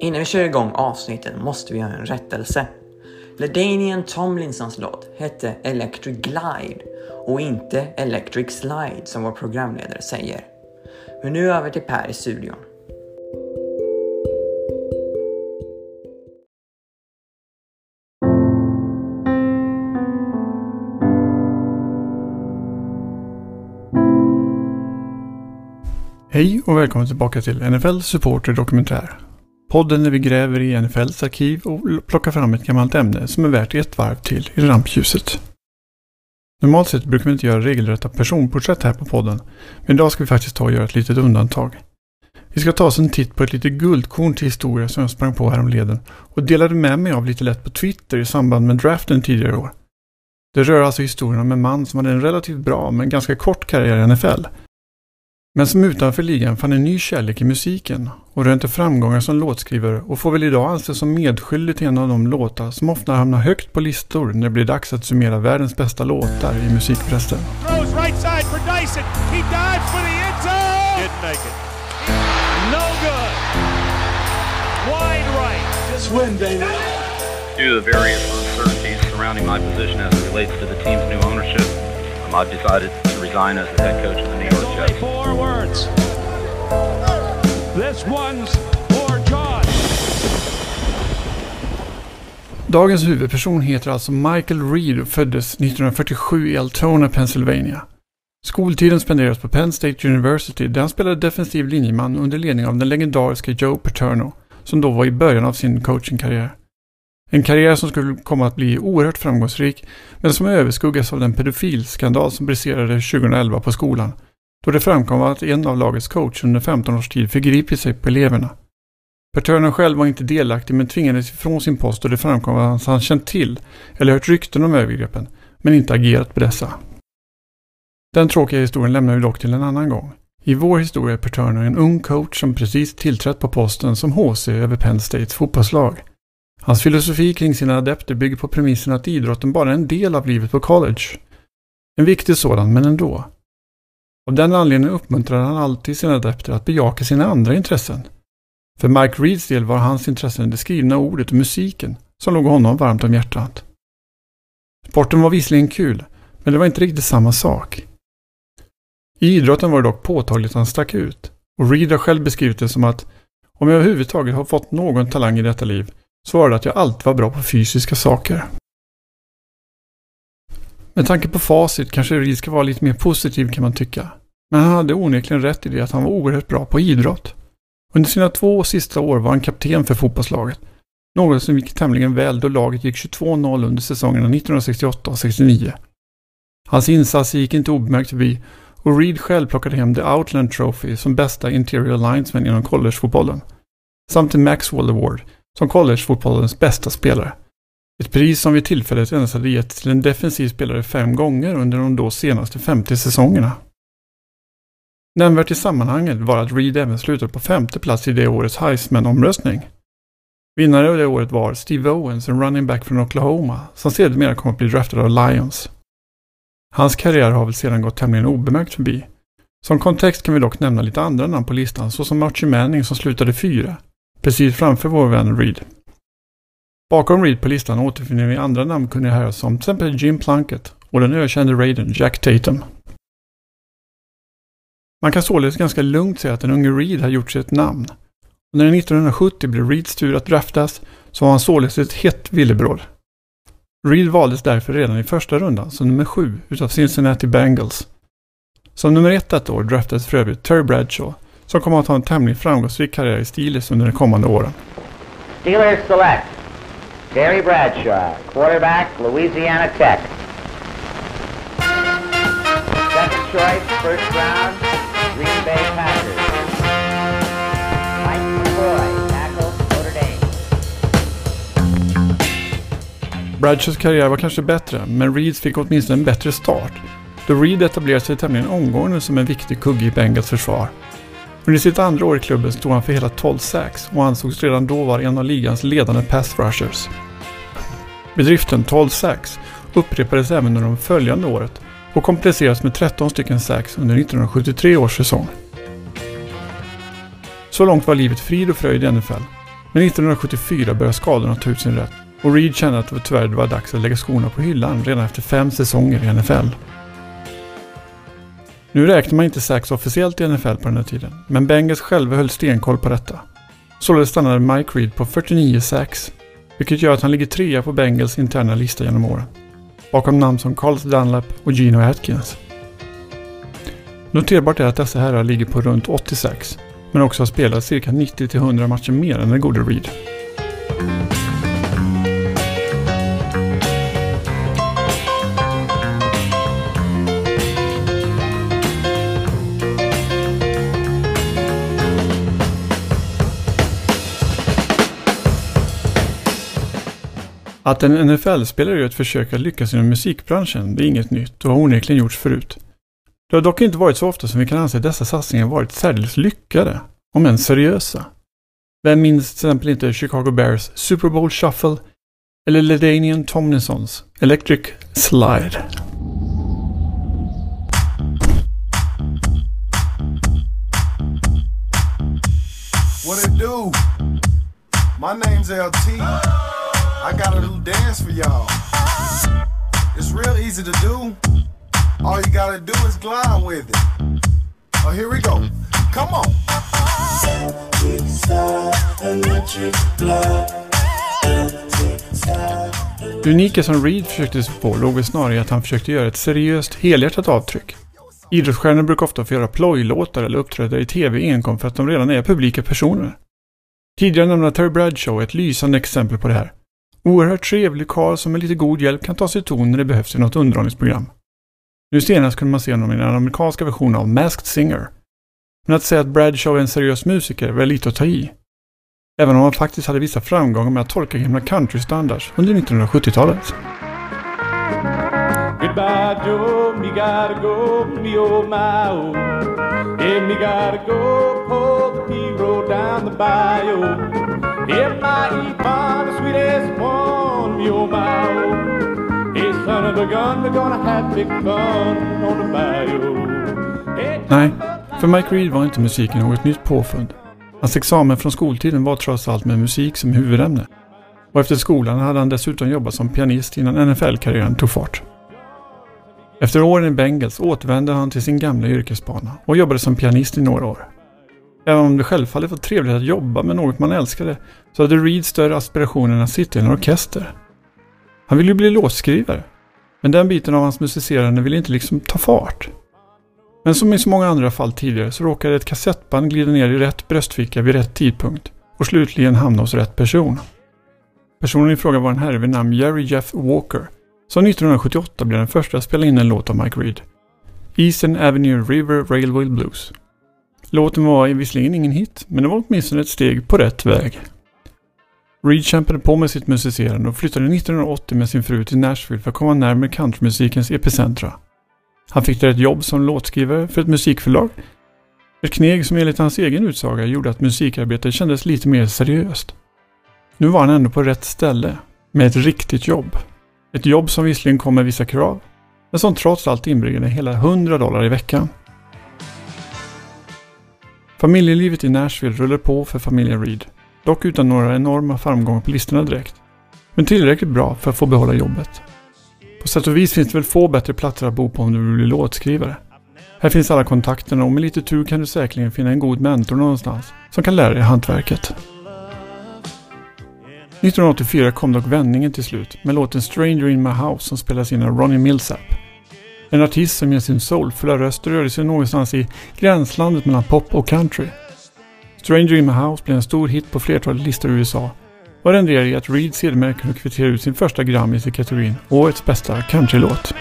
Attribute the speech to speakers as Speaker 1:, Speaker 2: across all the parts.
Speaker 1: Innan vi kör igång avsnittet måste vi göra en rättelse. LaDainian Tomlinsons låt hette Electric Glide och inte Electric Slide som vår programledare säger. Men nu över till Per i studion.
Speaker 2: Hej och välkommen tillbaka till NFL Supporter Dokumentär. Podden där vi gräver i NFLs arkiv och plockar fram ett gammalt ämne som är värt ett varv till i rampljuset. Normalt sett brukar vi inte göra regelrätta personporträtt här på podden, men idag ska vi faktiskt ta och göra ett litet undantag. Vi ska ta oss en titt på ett litet guldkorn till historia som jag sprang på häromleden och delade med mig av lite lätt på Twitter i samband med draften tidigare i år. Det rör alltså historien om en man som hade en relativt bra men ganska kort karriär i NFL men som utanför ligan fann en ny kärlek i musiken och rönte framgångar som låtskrivare och får väl idag anses som medskyldig till en av de låtar som ofta hamnar högt på listor när det blir dags att summera världens bästa låtar i musikpressen.
Speaker 3: Due to the various uncertainties surrounding my position as it relates to the team's new ownership, I've decided to resign as the head coach of the New York Jets.
Speaker 2: This one's for John. Dagens huvudperson heter alltså Michael Reed och föddes 1947 i Altona, Pennsylvania. Skoltiden spenderades på Penn State University där han spelade defensiv linjeman under ledning av den legendariska Joe Paterno, som då var i början av sin coachingkarriär. En karriär som skulle komma att bli oerhört framgångsrik, men som överskuggas av den pedofilskandal som briserade 2011 på skolan, då det framkom att en av lagets coacher under 15 års tid förgripit sig på eleverna. Paterno själv var inte delaktig men tvingades ifrån sin post och det framkom att han känt till eller hört rykten om övergreppen, men inte agerat på dessa. Den tråkiga historien lämnar vi dock till en annan gång. I vår historia är Paterno en ung coach som precis tillträtt på posten som HC över Penn States fotbollslag. Hans filosofi kring sina adepter bygger på premissen att idrotten bara är en del av livet på college. En viktig sådan, men ändå. Av den anledningen uppmuntrade han alltid sina adepter att bejaka sina andra intressen. För Mike Reeds del var hans intressen det skrivna ordet och musiken som låg honom varmt om hjärtat. Sporten var visserligen kul, men det var inte riktigt samma sak. I idrotten var det dock påtagligt att han stack ut. Och Reed har själv beskrivit det som att om jag överhuvudtaget har fått någon talang i detta liv så var det att jag alltid var bra på fysiska saker. Med tanke på facit kanske Reed ska vara lite mer positiv kan man tycka. Men han hade onekligen rätt i det att han var oerhört bra på idrott. Under sina två sista år var han kapten för fotbollslaget. Något som gick tämligen väl då laget gick 22-0 under säsongerna 1968 och 69. Hans insatser gick inte obemärkt förbi och Reed själv plockade hem The Outland Trophy som bästa interior linesman inom collegefotbollen. Samt till Maxwell Award som collegefotbollens bästa spelare. Ett pris som vid tillfället endast hade getts till en defensiv spelare fem gånger under de då senaste 50 säsongerna. Nämnvärt i sammanhanget var att Reed även slutade på femte plats i det årets Heisman-omröstning. Vinnare av det året var Steve Owens, en running back från Oklahoma, som sedermera kom att bli draftad av Lions. Hans karriär har väl sedan gått tämligen obemärkt förbi. Som kontext kan vi dock nämna lite andra namn på listan, såsom Archie Manning som slutade fyra, precis framför vår vän Reed. Bakom Reed på listan återfinner vi andra namnkunniga herrar som till exempel Jim Plunkett och den ökände raiden Jack Tatum. Man kan således ganska lugnt säga att den unge Reed har gjort sig ett namn. Och när det 1970 blev Reeds tur att draftas så var han således ett hett villebråd. Reed valdes därför redan i första rundan som nummer sju utav Cincinnati Bengals. Som nummer ett detta år draftades för övrigt Terry Bradshaw som kommer att ha en tämligen framgångsrik karriär i Steelers under de kommande åren.
Speaker 4: Steelers select Terry Bradshaw, quarterback, Louisiana Tech. Second choice, first round, Green Bay Packers. Mike McCoy, tackle, Notre Dame.
Speaker 2: Bradshaws karriär var kanske bättre, men Reeds fick åtminstone en bättre start. Då Reed etablerade sig tämligen omgående som en viktig kugge i Bengals försvar. Under sitt andra år i klubben stod han för hela 12 sacks och ansågs redan då vara en av ligans ledande pass rushers. Bedriften 12 sacks upprepades även under de följande året och komplicerades med 13 stycken sacks under 1973 års säsong. Så långt var livet frid och fröjd i NFL. Men 1974 började skadorna ta ut sin rätt och Reed kände att det tyvärr var dags att lägga skorna på hyllan redan efter fem säsonger i NFL. Nu räknar man inte Sacks officiellt i NFL på den här tiden, men Bengals själva höll stenkoll på detta. Således stannade Mike Reed på 49 sacks, vilket gör att han ligger trea på Bengals interna lista genom åren. Bakom namn som Carlos Dunlap och Gino Atkins. Noterbart är att dessa herrar ligger på runt 86, men också har spelat cirka 90-100 matcher mer än den gode Reed. Att en NFL-spelare gör ett försök att lyckas inom musikbranschen, det är inget nytt och har onekligen gjorts förut. Det har dock inte varit så ofta som vi kan anse att dessa satsningar varit särdeles lyckade, om än seriösa. Vem minns till exempel inte Chicago Bears Super Bowl Shuffle eller Ledanian Tomlinsons Electric Slide?
Speaker 5: What it do? My name's LT. I got a new dance for y'all. It's real easy to do. All you gotta do is glide with it. Oh, here we go. Come on.
Speaker 2: Det unika som Reed försökte sig på låg väl snarare i att han försökte göra ett seriöst, helhjärtat avtryck. Idrottsstjärnor brukar ofta få göra plojlåtar eller uppträda i TV enkom för att de redan är publika personer. Tidigare nämnda Terry Bradshaw är ett lysande exempel på det här. Oerhört trevlig karl som med lite god hjälp kan ta sig ton när det behövs i något underhållningsprogram. Nu senast kunde man se honom i den amerikanska versionen av Masked Singer. Men att säga att Bradshaw är en seriös musiker är väl lite att ta i. Även om han faktiskt hade vissa framgångar med att tolka gamla countrystandards under 1970-talet.
Speaker 6: Goodbye, Joe, me gotta go, me oh my oh. Yeah, me gotta go, pull the P road down the bayou. If my Yvonne, the sweetest one, me oh my son of a gun, we're gonna have big fun on the bayou.
Speaker 2: Nej, för Mike Reed var inte musiken något nytt påfund. Hans examen från skoltiden var trots allt med musik som huvudämne. Och efter skolan hade han dessutom jobbat som pianist innan NFL-karriären tog fart. Efter åren i Bengals återvände han till sin gamla yrkesbana och jobbade som pianist i några år. Även om det självfallet var trevligt att jobba med något man älskade så hade Reed större aspirationer än att sitta i en orkester. Han ville ju bli låtskrivare. Men den biten av hans musicerande ville inte liksom ta fart. Men som i så många andra fall tidigare så råkade ett kassettband glida ner i rätt bröstficka vid rätt tidpunkt och slutligen hamna hos rätt person. Personen i fråga var en herre vid namn Jerry Jeff Walker som 1978 blev den första att spela in en låt av Mike Reed. Eastern Avenue River Railway Blues. Låten var visserligen ingen hit, men det var åtminstone ett steg på rätt väg. Reed kämpade på med sitt musicerande och flyttade 1980 med sin fru till Nashville för att komma närmare countrymusikens epicentra. Han fick där ett jobb som låtskrivare för ett musikförlag. Ett kneg som enligt hans egen utsaga gjorde att musikarbetet kändes lite mer seriöst. Nu var han ändå på rätt ställe, med ett riktigt jobb. Ett jobb som visserligen kom med vissa krav, men som trots allt inbringade hela 100 dollar i veckan. Familjelivet i Nashville rullar på för familjen Reed, dock utan några enorma framgångar på listorna direkt. Men tillräckligt bra för att få behålla jobbet. På sätt och vis finns det väl få bättre platser att bo på om du vill bli låtskrivare. Här finns alla kontakterna och med lite tur kan du säkerligen finna en god mentor någonstans som kan lära dig hantverket. 1984 kom dock vändningen till slut med låten Stranger in my house som spelas in av Ronnie Millsap. En artist som med sin soulfulla röst rörde sig någonstans i gränslandet mellan pop och country. Stranger in my house blev en stor hit på flertalet listor i USA och renderade i att Reed sedermera kunde kvittera ut sin första Grammis i kategorin Årets bästa countrylåt.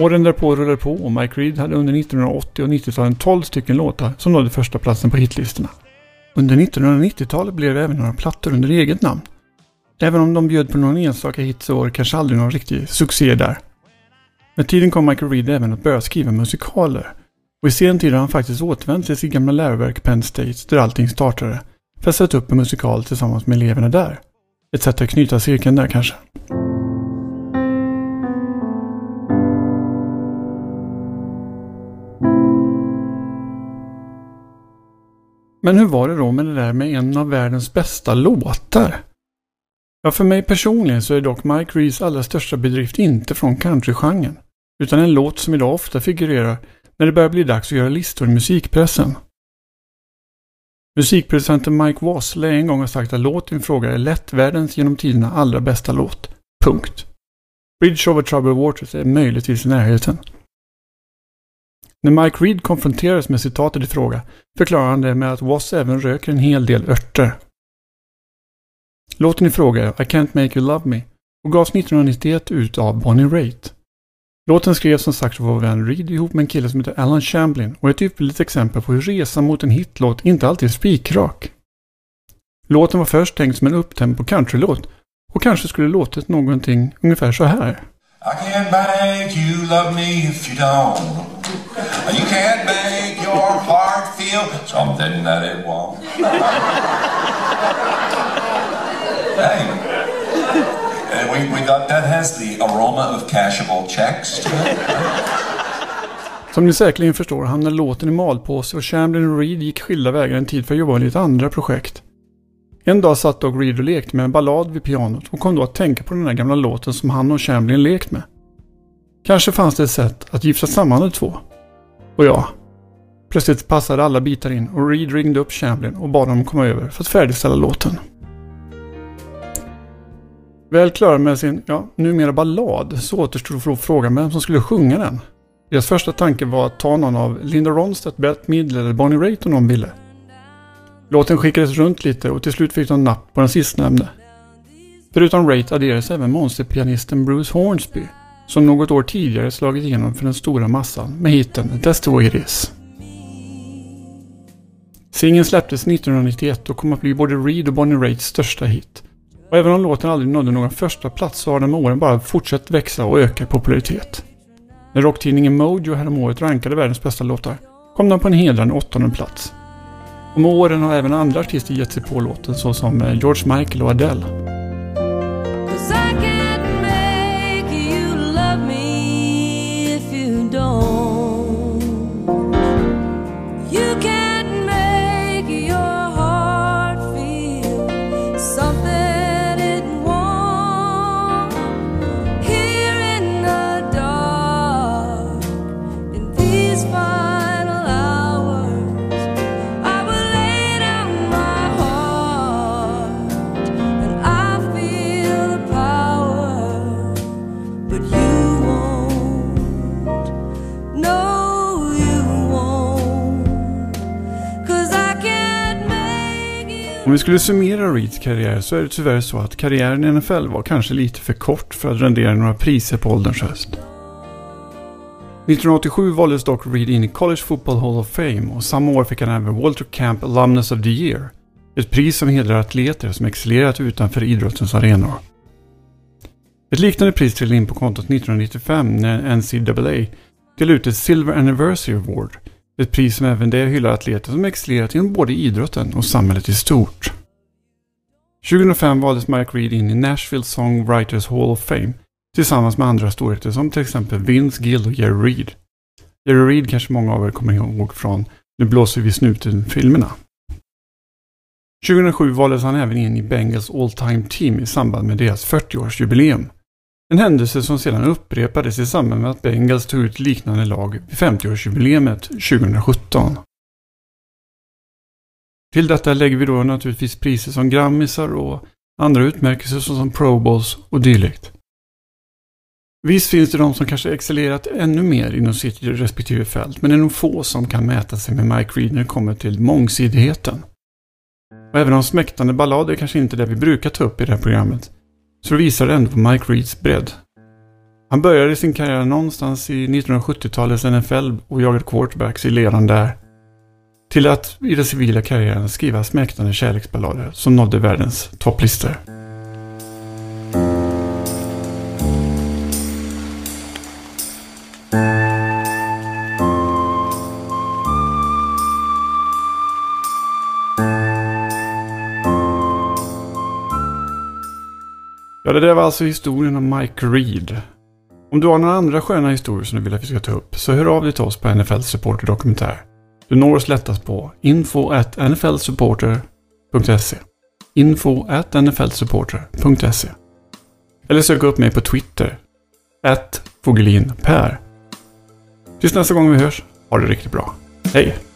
Speaker 2: Åren därpå rullade på och Mike Reed hade under 1980 och 90-talen 12 stycken låtar som nådde första platsen på hitlistorna. Under 1990-talet blev det även några plattor under eget namn. Även om de bjöd på någon enstaka hit så var det kanske aldrig någon riktig succé där. Med tiden kom Michael Reed även att börja skriva musikaler. Och i sen tid har han faktiskt återvänt till sitt gamla läroverk Penn State där allting startade. För att sätta upp en musikal tillsammans med eleverna där. Ett sätt att knyta cirkeln där kanske. Men hur var det då med det där med en av världens bästa låtar? Ja, för mig personligen så är dock Mike Rees allra största bedrift inte från countrygenren, utan en låt som idag ofta figurerar när det börjar bli dags att göra listor i musikpressen. Musikproducenten Mike Wassle lär en gång ha sagt att låten i fråga är lätt världens genom tiderna allra bästa låt. Punkt. Bridge over troubled waters är möjligtvis i närheten. När Mike Reed konfronterades med citatet i fråga förklarar han det med att Wass även röker en hel del örter. Låten i fråga är I Can't Make You Love Me och gavs 1991 ut av Bonnie Raitt. Låten skrevs som sagt av vår vän Reed ihop med en kille som heter Alan Chamblin och är ett ypperligt exempel på hur resan mot en hitlåt inte alltid är spikrak. Låten var först tänkt som en upptempo countrylåt och kanske skulle låtit någonting ungefär så här.
Speaker 7: I can't make you love me if you don't. You can't make your heart feel something that it won't. hey. And we, we got that has the aroma of cashable checks to it.
Speaker 2: Som ni säkerligen förstår hamnade låten i malpåse och Chamberlain och Reed gick skilda vägar en tid för att jobba med lite andra projekt. En dag satt dock Reed och lekte med en ballad vid pianot och kom då att tänka på den där gamla låten som han och Chamberlain lekt med. Kanske fanns det ett sätt att gifta samman de två. Och jag. plötsligt passade alla bitar in och Reed ringde upp Chamberlain och bad honom komma över för att färdigställa låten. Väl klara med sin, ja, numera ballad så återstod frågan vem som skulle sjunga den. Deras första tanke var att ta någon av Linda Ronstadt, Bette Midler eller Bonnie Raitt om de ville. Låten skickades runt lite och till slut fick de napp på den sistnämnde. Förutom Raitt adderades även monsterpianisten Bruce Hornsby, som något år tidigare slagit igenom för den stora massan med hiten Desto the way it is. Singeln släpptes 1991 och kom att bli både Reed och Bonnie Raids största hit. Och även om låten aldrig nådde någon första plats så har den med åren bara fortsatt växa och öka i popularitet. När rocktidningen Mojo häromåret rankade världens bästa låtar kom den på en hedrande åttonde plats. Och med åren har även andra artister gett sig på låten såsom eh, George Michael och Adele. Om vi skulle summera Reeds karriär så är det tyvärr så att karriären i NFL var kanske lite för kort för att rendera några priser på ålderns höst. 1987 valdes dock Reed in i College Football Hall of Fame och samma år fick han även Walter Camp Alumnus of the Year. Ett pris som hedrar atleter som excellerat utanför idrottens arenor. Ett liknande pris trillade in på kontot 1995 när NCAA delade ut ett Silver Anniversary Award. Ett pris som även det hyllar atleter som excellerat inom både idrotten och samhället i stort. 2005 valdes Mike Reed in i Nashville Songwriters Hall of Fame tillsammans med andra storheter som till exempel Vince Gill och Jerry Reed. Jerry Reed kanske många av er kommer ihåg från Nu blåser vi snuten-filmerna. 2007 valdes han även in i Bengals All Time Team i samband med deras 40-årsjubileum. En händelse som sedan upprepades i samband med att Bengals tog ut liknande lag vid 50-årsjubileet 2017. Till detta lägger vi då naturligtvis priser som Grammisar och andra utmärkelser såsom Pro Bowls och dylikt. Visst finns det de som kanske excellerat ännu mer inom sitt respektive fält, men det är nog få som kan mäta sig med Mike Reed när det kommer till mångsidigheten. Och även om smäktande ballader kanske inte är det vi brukar ta upp i det här programmet, så det visar ändå på Mike Reeds bredd. Han började sin karriär någonstans i 1970-talets NFL och jagade quarterbacks i ledan där. Till att i den civila karriären skriva smäktande kärleksballader som nådde världens topplistor. Det där var alltså historien om Mike Reed. Om du har några andra sköna historier som du vill att vi ska ta upp så hör av dig till oss på NFL Supporter Dokumentär. Du når oss lättast på info at nflsupporter.se info at nflsupporter.se Eller sök upp mig på Twitter. At fogelinper. Tills nästa gång vi hörs, ha det riktigt bra. Hej!